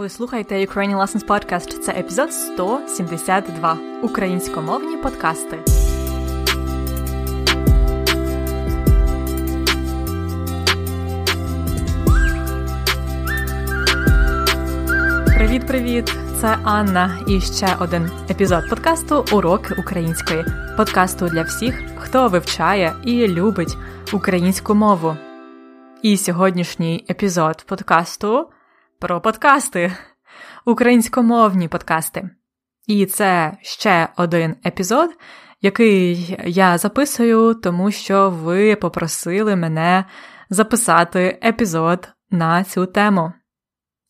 Ви слухаєте Ukrainian Lessons Podcast. Це епізод 172. Українськомовні подкасти. Привіт-привіт! Це Анна і ще один епізод подкасту Уроки української. Подкасту для всіх, хто вивчає і любить українську мову. І сьогоднішній епізод подкасту про подкасти, українськомовні подкасти. І це ще один епізод, який я записую, тому що ви попросили мене записати епізод на цю тему.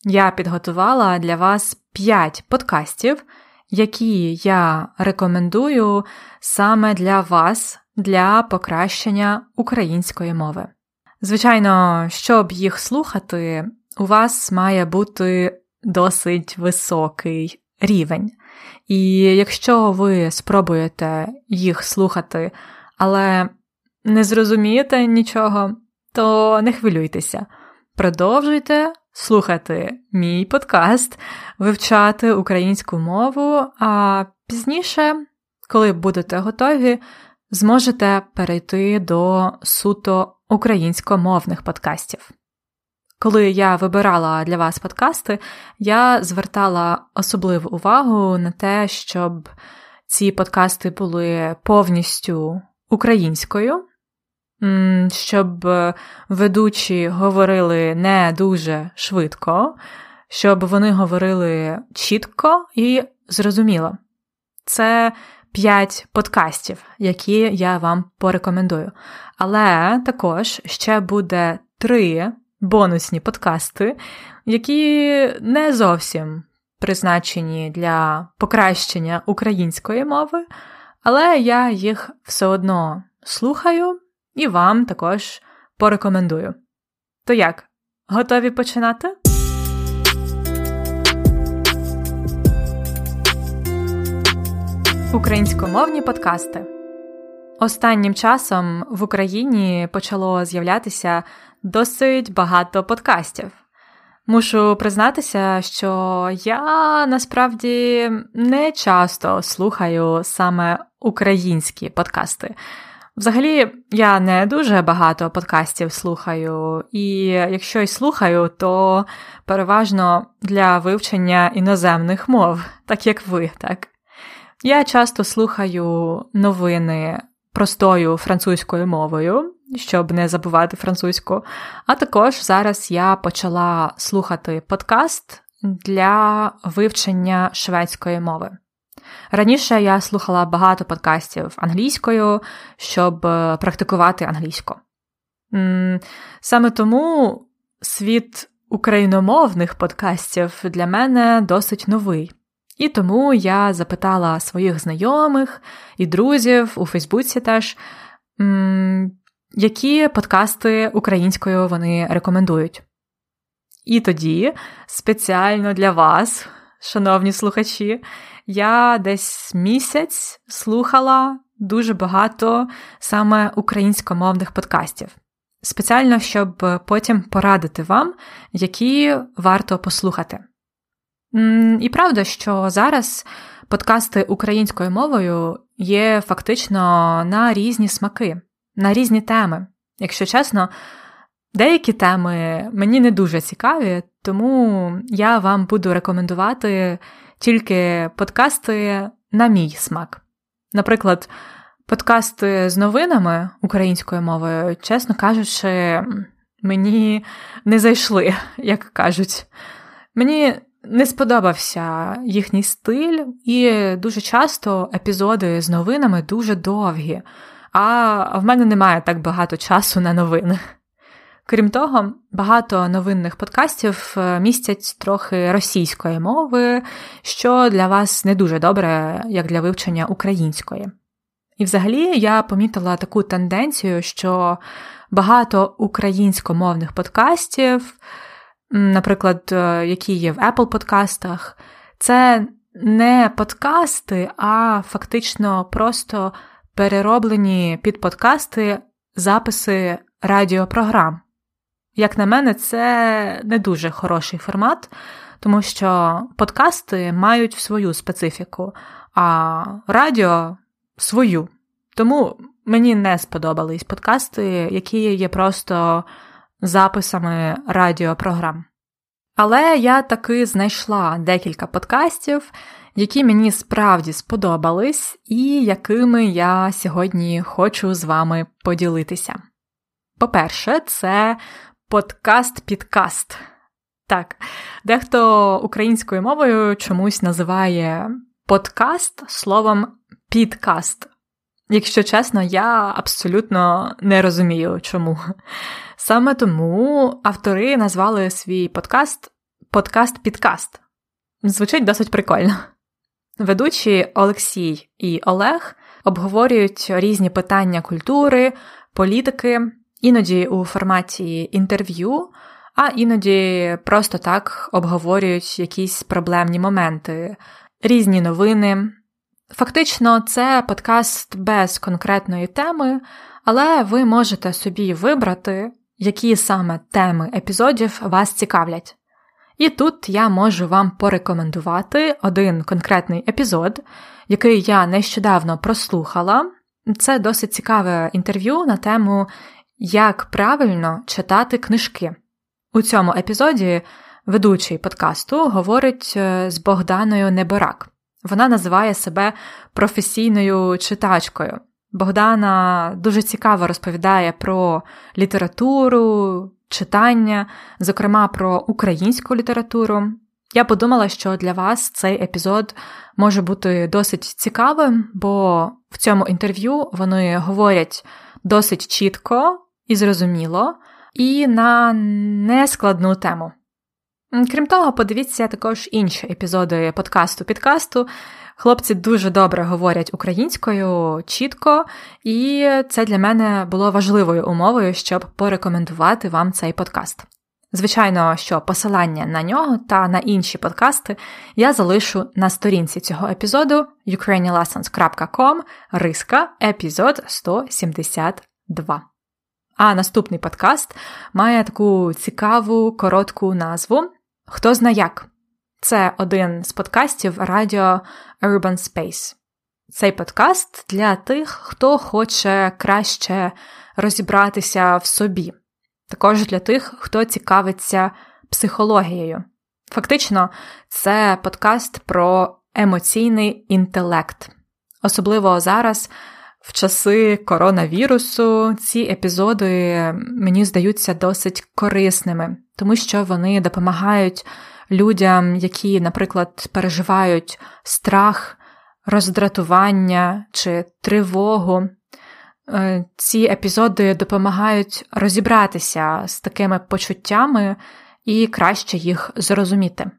Я підготувала для вас 5 подкастів, які я рекомендую саме для вас для покращення української мови. Звичайно, щоб їх слухати, у вас має бути досить високий рівень. І якщо ви спробуєте їх слухати, але не зрозумієте нічого, то не хвилюйтеся. Продовжуйте слухати мій подкаст, вивчати українську мову, а пізніше, коли будете готові, зможете перейти до суто українськомовних подкастів. Коли я вибирала для вас подкасти, я звертала особливу увагу на те, щоб ці подкасти були повністю українською, щоб ведучі говорили не дуже швидко, щоб вони говорили чітко і зрозуміло. Це п'ять подкастів, які я вам порекомендую. Але також ще буде три бонусні подкасти, які не зовсім призначені для покращення української мови, але я їх все одно слухаю і вам також порекомендую. То як, готові починати? Українськомовні подкасти. Останнім часом в Україні почало з'являтися досить багато подкастів. Мушу признатися, що я насправді не часто слухаю саме українські подкасти. Взагалі, я не дуже багато подкастів слухаю, і якщо й слухаю, то переважно для вивчення іноземних мов, так як ви, так. Я часто слухаю новини простою французькою мовою, щоб не забувати французьку. А також зараз я почала слухати подкаст для вивчення шведської мови. Раніше я слухала багато подкастів англійською, щоб е, практикувати англійську. Саме тому світ україномовних подкастів для мене досить новий. І тому я запитала своїх знайомих і друзів у Фейсбуці теж, які подкасти українською вони рекомендують. І тоді, спеціально для вас, шановні слухачі, я десь місяць слухала дуже багато саме українськомовних подкастів. Спеціально, щоб потім порадити вам, які варто послухати. І правда, що зараз подкасти українською мовою є фактично на різні смаки, на різні теми. Якщо чесно, деякі теми мені не дуже цікаві, тому я вам буду рекомендувати тільки подкасти на мій смак. Наприклад, подкасти з новинами українською мовою, чесно кажучи, мені не зайшли, як кажуть. Мені не сподобався їхній стиль, і дуже часто епізоди з новинами дуже довгі, а в мене немає так багато часу на новини. Крім того, багато новинних подкастів е, містять трохи російської мови, що для вас не дуже добре, як для вивчення української. І взагалі я помітила таку тенденцію, що багато українськомовних подкастів наприклад, е, які є в Apple подкастах, це не подкасти, а фактично просто перероблені під подкасти записи радіопрограм. Як на мене, це не дуже хороший формат, тому що подкасти мають свою специфіку, а радіо свою. Тому мені не сподобались подкасти, які є просто записами радіопрограм. Але я таки знайшла декілька подкастів, які мені справді сподобались, і якими я сьогодні хочу з вами поділитися. По-перше, це подкаст-підкаст. Так, дехто українською мовою чомусь називає подкаст словом підкаст. Якщо чесно, я абсолютно не розумію, чому. Саме тому автори назвали свій подкаст подкаст-підкаст. Звучить досить прикольно. Ведучі Олексій і Олег обговорюють різні питання культури, політики, іноді у форматі інтерв'ю, а іноді просто так обговорюють якісь проблемні моменти, різні новини. Фактично, це подкаст без конкретної теми, але ви можете собі вибрати, які саме теми епізодів вас цікавлять. І тут я можу вам порекомендувати один конкретний епізод, який я нещодавно прослухала. Це досить цікаве інтерв'ю на тему, як правильно читати книжки. У цьому епізоді ведучий подкасту говорить е, з Богданою Неборак. Вона називає себе професійною читачкою. Богдана дуже цікаво розповідає про літературу, читання, зокрема про українську літературу. Я подумала, що для вас цей епізод може бути досить цікавим, бо в цьому інтерв'ю вони говорять досить чітко і зрозуміло, і на нескладну тему. Крім того, подивіться також інші епізоди подкасту-підкасту. Хлопці дуже добре говорять українською чітко, і це для мене було важливою умовою, щоб порекомендувати вам цей подкаст. Звичайно, що посилання на нього та на інші подкасти я залишу на сторінці цього епізоду ukrainianlessons.com риска епізод 172. А наступний подкаст має таку цікаву коротку назву Хто зна як. Це один з подкастів радіо Urban Space. Цей подкаст для тих, хто хоче краще розібратися в собі, також для тих, хто цікавиться психологією. Фактично, це подкаст про емоційний інтелект. Особливо зараз, в часи коронавірусу, ці епізоди мені здаються досить корисними, тому що вони допомагають людям, які, наприклад, переживають страх, роздратування чи тривогу. Е, ці епізоди допомагають розібратися з такими почуттями і краще їх зрозуміти.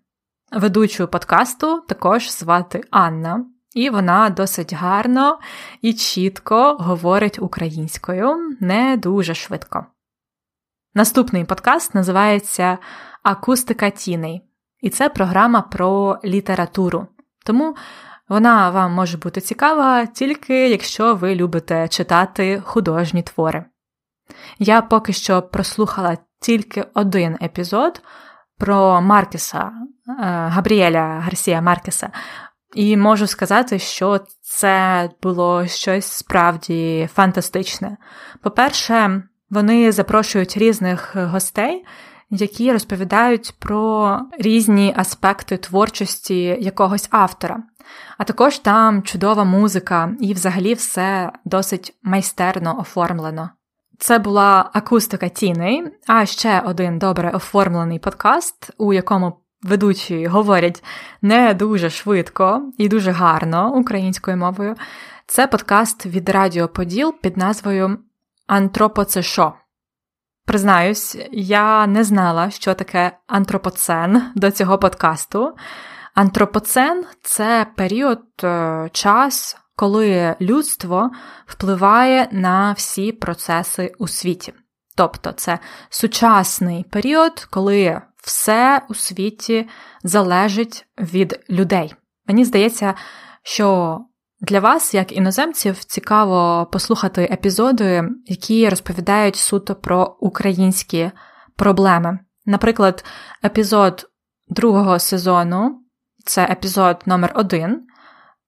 Ведучу подкасту також звати Анна, і вона досить гарно і чітко говорить українською, не дуже швидко. Наступний подкаст називається Акустика тіней, і це програма про літературу. Тому вона вам може бути цікава тільки якщо ви любите читати художні твори. Я поки що прослухала тільки один епізод про Маркеса, е, Габріеля Гарсія Маркеса, і можу сказати, що це було щось справді фантастичне. По-перше, вони запрошують різних гостей, які розповідають про різні аспекти творчості якогось автора. А також там чудова музика, і взагалі все досить майстерно оформлено. Це була акустика Тіни, а ще один добре оформлений подкаст, у якому ведучі говорять не дуже швидко і дуже гарно українською мовою. Це подкаст від Радіо Поділ під назвою Антропоцешо. Признаюсь, я не знала, що таке антропоцен до цього подкасту. Антропоцен це період е, час, коли людство впливає на всі процеси у світі. Тобто це сучасний період, коли все у світі залежить від людей. Мені здається, що для вас, як іноземців, цікаво послухати епізоди, які розповідають суто про українські проблеми. Наприклад, епізод другого сезону, це епізод номер один,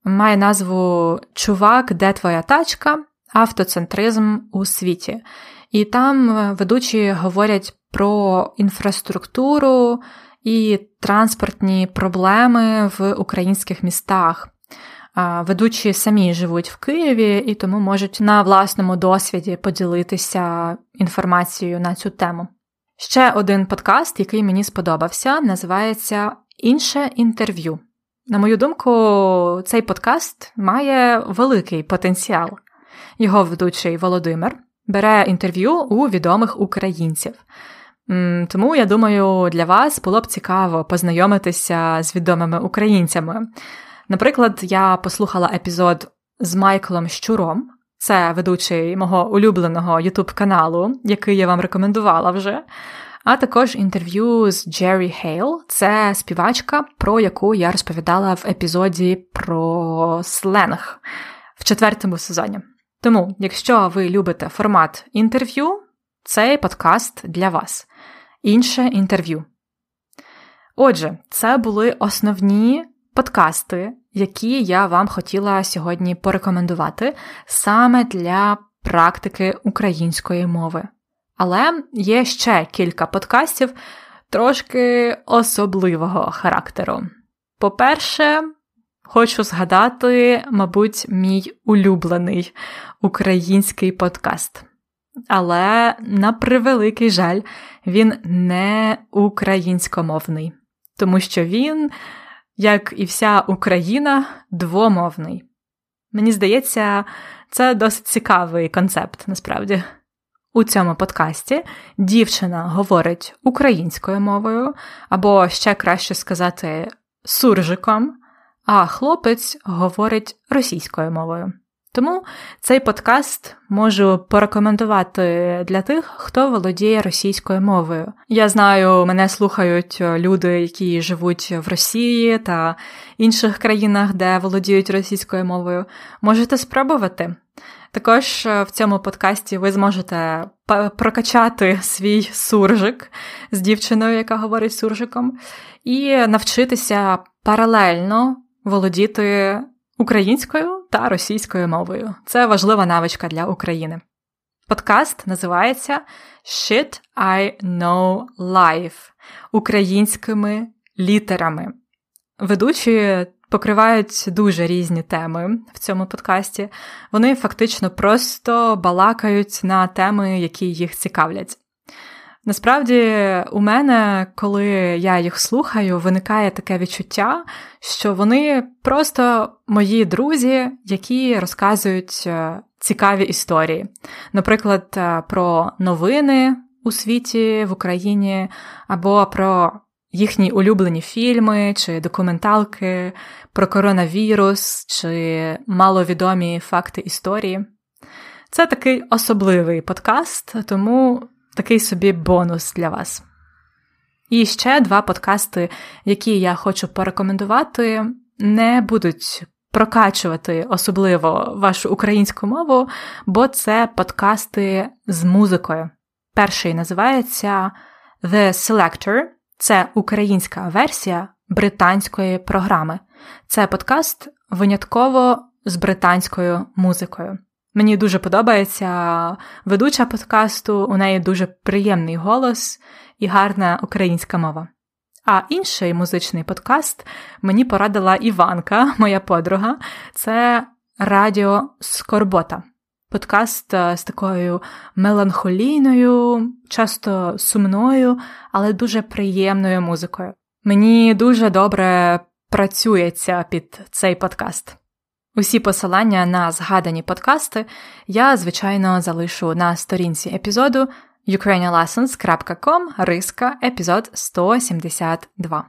має назву Чувак, де твоя тачка? Автоцентризм у світі. І там ведучі говорять про інфраструктуру і транспортні проблеми в українських містах. Ведучі самі живуть в Києві і тому можуть на власному досвіді поділитися інформацією на цю тему. Ще один подкаст, який мені сподобався, називається Інше інтерв'ю. На мою думку, цей подкаст має великий потенціал. Його ведучий Володимир бере інтерв'ю у відомих українців. Тому я думаю, для вас було б цікаво познайомитися з відомими українцями. Наприклад, я послухала епізод з Майклом Щуром, це ведучий мого улюбленого ютуб каналу, який я вам рекомендувала вже. А також інтерв'ю з Джері Хейл, це співачка, про яку я розповідала в епізоді про сленг в четвертому сезоні. Тому, якщо ви любите формат інтерв'ю, цей подкаст для вас. Інше інтерв'ю. Отже, це були основні подкасти, які я вам хотіла сьогодні порекомендувати саме для практики української мови. Але є ще кілька подкастів трошки особливого характеру. По-перше, хочу згадати, мабуть, мій улюблений український подкаст. Але, на превеликий жаль, він не українськомовний, тому що він як і вся Україна, двомовний. Мені здається, це досить цікавий концепт насправді. У цьому подкасті дівчина говорить українською мовою, або ще краще сказати, суржиком, а хлопець говорить російською мовою. Тому цей подкаст можу порекомендувати для тих, хто володіє російською мовою. Я знаю, мене слухають люди, які живуть в Росії та інших країнах, де володіють російською мовою. Можете спробувати. Також в цьому подкасті ви зможете прокачати свій суржик з дівчиною, яка говорить суржиком, і навчитися паралельно володіти українською та російською мовою. Це важлива навичка для України. Подкаст називається Shit I Know Life українськими літерами. Ведучі покривають дуже різні теми в цьому подкасті. Вони фактично просто балакають на теми, які їх цікавлять. Насправді, у мене, коли я їх слухаю, виникає таке відчуття, що вони просто мої друзі, які розказують е, цікаві історії. Наприклад, е, про новини у світі в Україні, або про їхні улюблені фільми чи документалки, про коронавірус чи маловідомі факти історії. Це такий особливий подкаст, тому такий собі бонус для вас. І ще два подкасти, які я хочу порекомендувати, не будуть прокачувати особливо вашу українську мову, бо це подкасти з музикою. Перший називається The Selector, це українська версія британської програми. Це подкаст винятково з британською музикою. Мені дуже подобається ведуча подкасту, у неї дуже приємний голос і гарна українська мова. А інший музичний подкаст мені порадила Іванка, моя подруга, це Радіо Скорбота. Подкаст е, з такою меланхолійною, часто сумною, але дуже приємною музикою. Мені дуже добре працюється під цей подкаст. Усі посилання на згадані подкасти я, звичайно, залишу на сторінці епізоду ukrainianlessons.com риска епізод 172.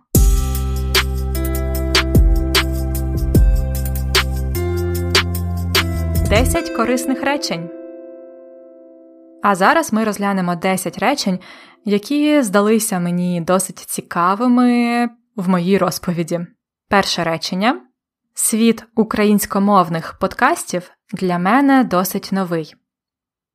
Десять корисних речень. А зараз ми розглянемо 10 речень, які здалися мені досить цікавими в моїй розповіді. Перше речення. Світ українськомовних подкастів для мене досить новий.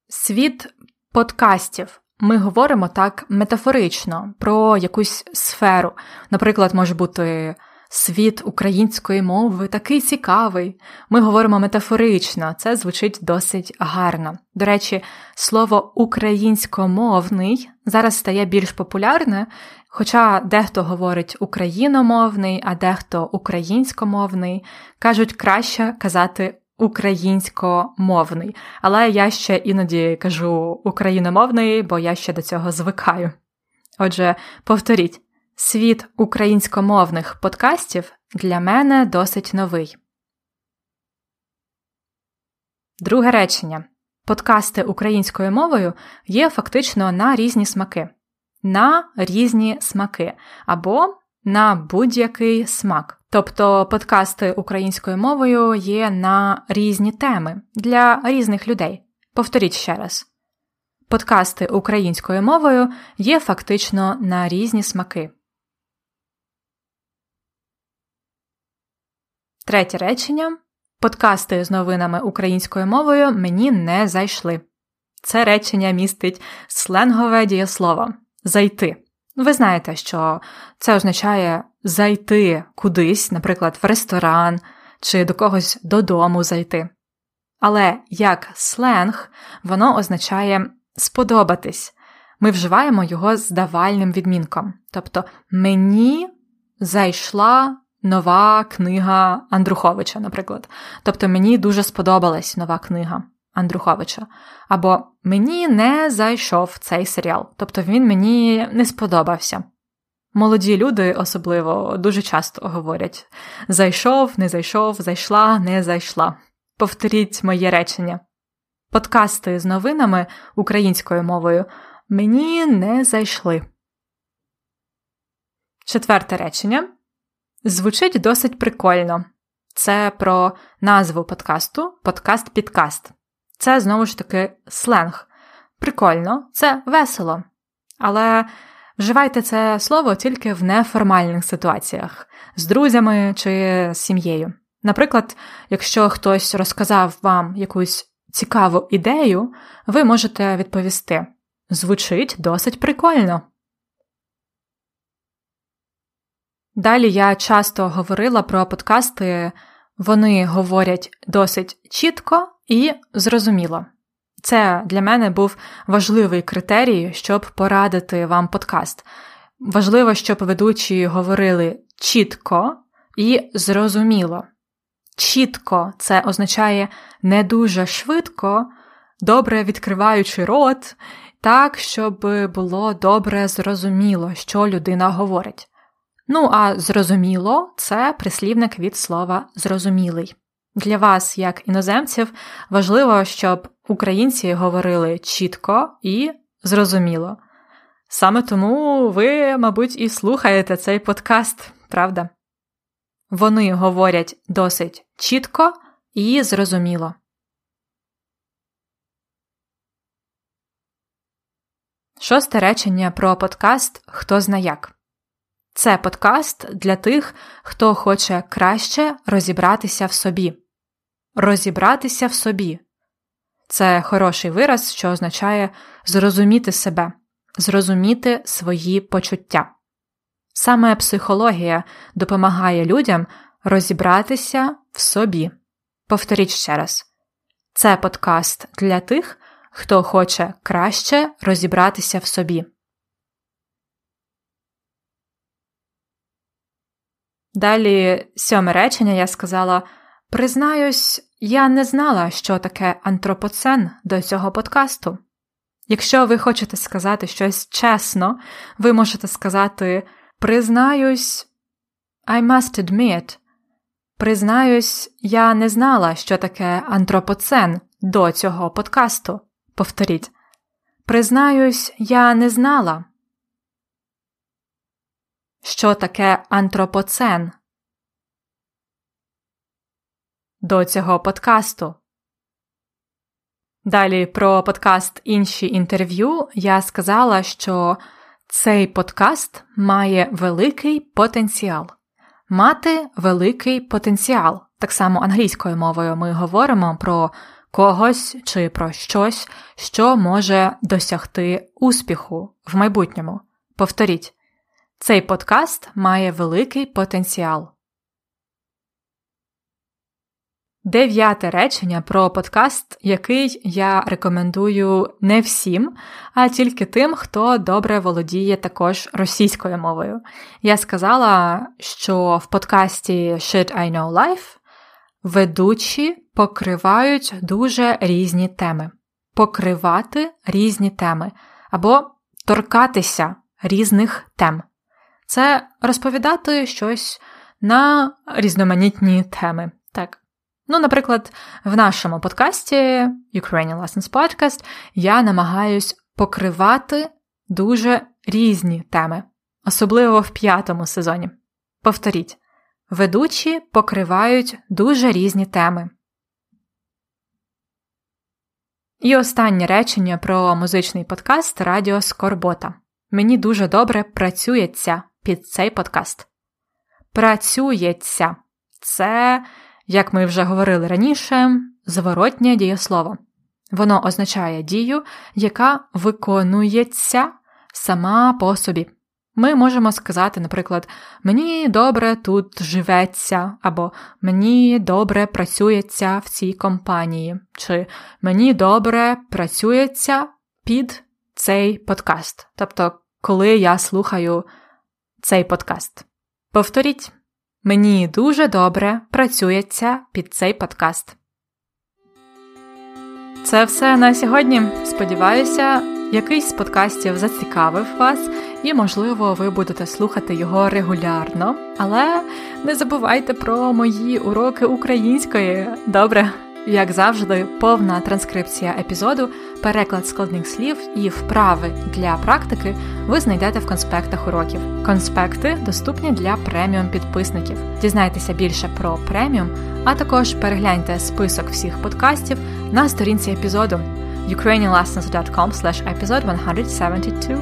Світ подкастів ми говоримо так метафорично про якусь сферу. Наприклад, може бути світ української мови такий цікавий. Ми говоримо метафорично, це звучить досить гарно. До речі, слово українськомовний зараз стає більш популярне, хоча дехто говорить україномовний, а дехто українськомовний, кажуть краще казати українськомовний, але я ще іноді кажу україномовний, бо я ще до цього звикаю. Отже, повторіть, світ українськомовних подкастів для мене досить новий. Друге речення. Подкасти українською мовою є фактично на різні смаки. На різні смаки або на будь-який смак. Тобто подкасти українською мовою є на різні теми для різних людей. Повторіть ще раз. Подкасти українською мовою є фактично на різні смаки. Третє речення. Подкасти з новинами українською мовою мені не зайшли. Це речення містить сленгове дієслово зайти. Ви знаєте, що це означає зайти кудись, наприклад, в ресторан чи до когось додому зайти. Але як сленг, воно означає сподобатись. Ми вживаємо його з давальним відмінком. Тобто мені зайшла нова книга Андруховича, наприклад. Тобто мені дуже сподобалась нова книга. Андруховича. Або мені не зайшов цей серіал, тобто він мені не сподобався. Молоді люди особливо дуже часто говорять: зайшов, не зайшов, зайшла, не зайшла. Повторіть моє речення. Подкасти з новинами українською мовою мені не зайшли. Четверте речення звучить досить прикольно. Це про назву подкасту подкаст-підкаст. Це знову ж таки сленг. Прикольно, це весело. Але вживайте це слово тільки в неформальних ситуаціях з друзями чи з сім'єю. Наприклад, якщо хтось розказав вам якусь цікаву ідею, ви можете відповісти. Звучить досить прикольно. Далі я часто говорила про подкасти, вони говорять досить чітко і зрозуміло. Це для мене був важливий критерій, щоб порадити вам подкаст. Важливо, щоб ведучі говорили чітко і зрозуміло. Чітко це означає не дуже швидко, добре відкриваючи рот, так, щоб було добре зрозуміло, що людина говорить. Ну а зрозуміло це прислівник від слова зрозумілий. Для вас, як іноземців, важливо, щоб українці говорили чітко і зрозуміло. Саме тому ви, мабуть, і слухаєте цей подкаст, правда? Вони говорять досить чітко і зрозуміло. Шосте речення про подкаст Хто зна як. Це подкаст для тих, хто хоче краще розібратися в собі. Розібратися в собі це хороший вираз, що означає зрозуміти себе, зрозуміти свої почуття. Саме психологія допомагає людям розібратися в собі. Повторіть ще раз: це подкаст для тих, хто хоче краще розібратися в собі. Далі сьоме речення я сказала: Признаюсь, я не знала, що таке антропоцен до цього подкасту. Якщо ви хочете сказати щось чесно, ви можете сказати Признаюсь, I must admit. Признаюсь, я не знала, що таке антропоцен до цього подкасту. Повторіть. Признаюсь, я не знала. Що таке антропоцен? До цього подкасту. Далі про подкаст інші інтерв'ю я сказала, що цей подкаст має великий потенціал. Мати великий потенціал. Так само англійською мовою ми говоримо про когось чи про щось, що може досягти успіху в майбутньому. Повторіть, цей подкаст має великий потенціал. Дев'яте речення про подкаст, який я рекомендую не всім, а тільки тим, хто добре володіє також російською мовою. Я сказала, що в подкасті Shit I Know Life ведучі покривають дуже різні теми, покривати різні теми або торкатися різних тем. Це розповідати щось на різноманітні теми. Так. Ну, наприклад, в нашому подкасті Ukrainian Lessons Podcast я намагаюсь покривати дуже різні теми, особливо в п'ятому сезоні. Повторіть, ведучі покривають дуже різні теми. І останнє речення про музичний подкаст Радіо Скорбота. Мені дуже добре працюється під цей подкаст. Працюється це як ми вже говорили раніше, зворотнє дієслово. Воно означає дію, яка виконується сама по собі. Ми можемо сказати, наприклад, мені добре тут живеться, або мені добре працюється в цій компанії, чи мені добре працюється під цей подкаст. Тобто, коли я слухаю цей подкаст. Повторіть. Мені дуже добре працюється під цей подкаст. Це все на сьогодні. Сподіваюся, якийсь з подкастів зацікавив вас, і, можливо, ви будете слухати його регулярно. Але не забувайте про мої уроки української. Добре. Як завжди, повна транскрипція епізоду, переклад складних слів і вправи для практики ви знайдете в конспектах уроків. Конспекти доступні для преміум підписників. Дізнайтеся більше про преміум, а також перегляньте список всіх подкастів на сторінці епізоду ukrainianlessons.com episode 172.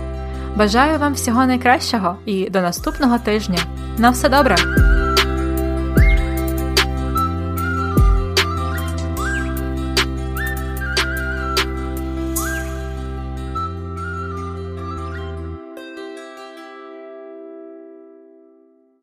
Бажаю вам всього найкращого і до наступного тижня. На все добре!